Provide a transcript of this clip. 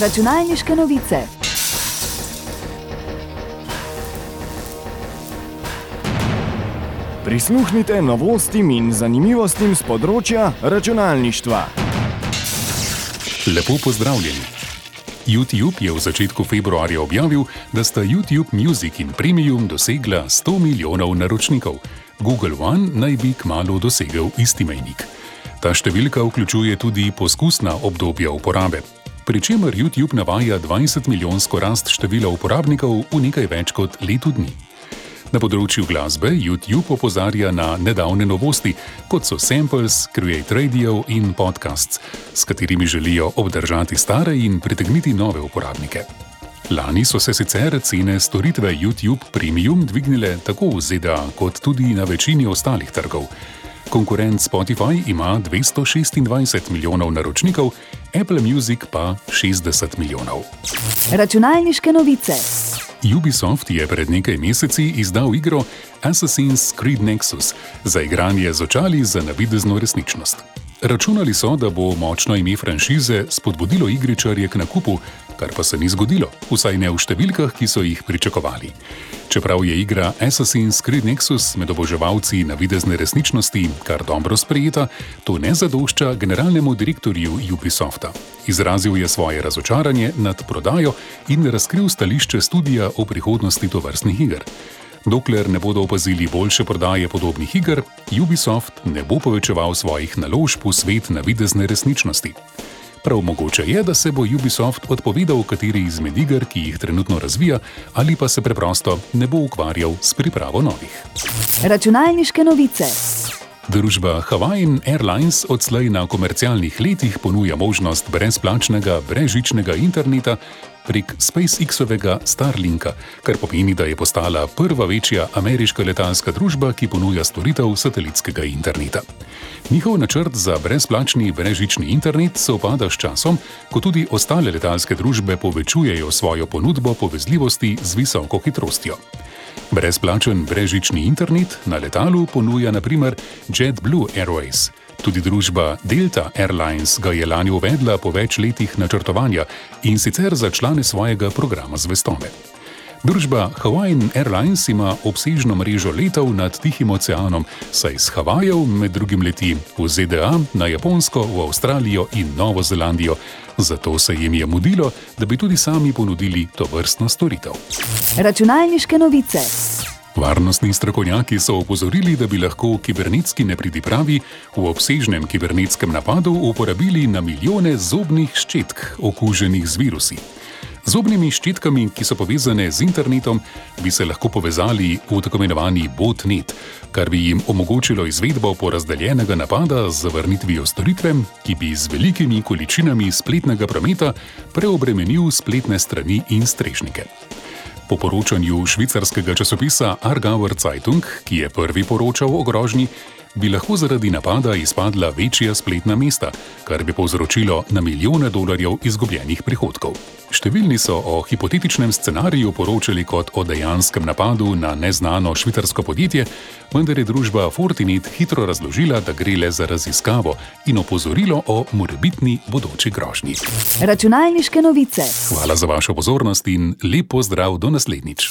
Računalniške novice. Prisluhnite novostim in zanimivostim z področja računalništva. Lepo pozdravljeni. YouTube je v začetku februarja objavil, da sta YouTube Music in Premium dosegla 100 milijonov naročnikov. Google One naj bi kmalo dosegel isti mejnik. Ta številka vključuje tudi poskusna obdobja uporabe. Pričemer YouTube navaja 20 milijonsko rast števila uporabnikov v nekaj več kot letu dni. Na področju glasbe YouTube opozarja na nedavne novosti, kot so samples, Create Radio in podcasts, s katerimi želijo obdržati stare in pritegniti nove uporabnike. Lani so se sicer cene storitve YouTube Premium dvignile tako v ZDA, kot tudi na večini ostalih trgov. Konkurent Spotify ima 226 milijonov naročnikov, Apple Music pa 60 milijonov. Računalniške novice. Ubisoft je pred nekaj meseci izdal igro Assassin's Creed Nexus za igranje z očali za navidezno resničnost. Računali so, da bo močno ime franšize spodbudilo igričarje k nakupu, kar pa se ni zgodilo, vsaj ne v številkah, ki so jih pričakovali. Čeprav je igra Assassin's Creed Nexus med oboževalci navidezne resničnosti kar dobro sprejeta, to ne zadošča generalnemu direktorju Ubisofta. Izrazil je svoje razočaranje nad prodajo in razkril stališče studija o prihodnosti tovrstnih iger. Dokler ne bodo opazili boljše prodaje podobnih iger, Ubisoft ne bo povečeval svojih naložb v svet navidezne resničnosti. Prav mogoče je, da se bo Ubisoft odpovedal kateri izmed iger, ki jih trenutno razvija, ali pa se preprosto ne bo ukvarjal s pripravo novih. Računalniške novice. Družba Hawaiian Airlines odslej na komercialnih letih ponuja možnost brezplačnega brežičnega interneta prek SpaceX-ovega Starlinka, kar pomeni, da je postala prva večja ameriška letalska družba, ki ponuja storitev satelitskega interneta. Njihov načrt za brezplačni brežični internet se opada s časom, ko tudi ostale letalske družbe povečujejo svojo ponudbo povezljivosti z visoko hitrostjo. Brezplačen brežični internet na letalu ponuja naprimer JetBlue Airways. Tudi družba Delta Airlines ga je lani uvedla po več letih načrtovanja in sicer za člane svojega programa zvestobe. Družba Hawaiian Airlines ima obsežno mrežo letov nad Tihim oceanom, saj z Havajev med drugim leti v ZDA, na Japonsko, v Avstralijo in Novo Zelandijo. Zato se jim je mudilo, da bi tudi sami ponudili to vrstno storitev. Računalniške novice. Varnostni strokovnjaki so opozorili, da bi lahko kibernetski nepridipravi v obsežnem kibernetskem napadu uporabili na milijone zobnih ščetk okuženih z virusi. Zobnimi ščitkami, ki so povezane z internetom, bi se lahko povezali v tako imenovani botnet, kar bi jim omogočilo izvedbo porazdeljenega napada z zavrnitvijo storitve, ki bi z velikimi količinami spletnega prometa preobremenil spletne strani in strežnike. Po poročanju švicarskega časopisa Argauer Zeitung, ki je prvi poročal o grožnji, bi lahko zaradi napada izpadla večja spletna mesta, kar bi povzročilo na milijone dolarjev izgubljenih prihodkov. Številni so o hipotetičnem scenariju poročali kot o dejanskem napadu na neznano švicarsko podjetje, vendar je družba Fortinet hitro razložila, da gre le za raziskavo in opozorilo o morebitni bodoči grožnji. Računalniške novice. Hvala za vašo pozornost in lepo zdrav do naslednjič.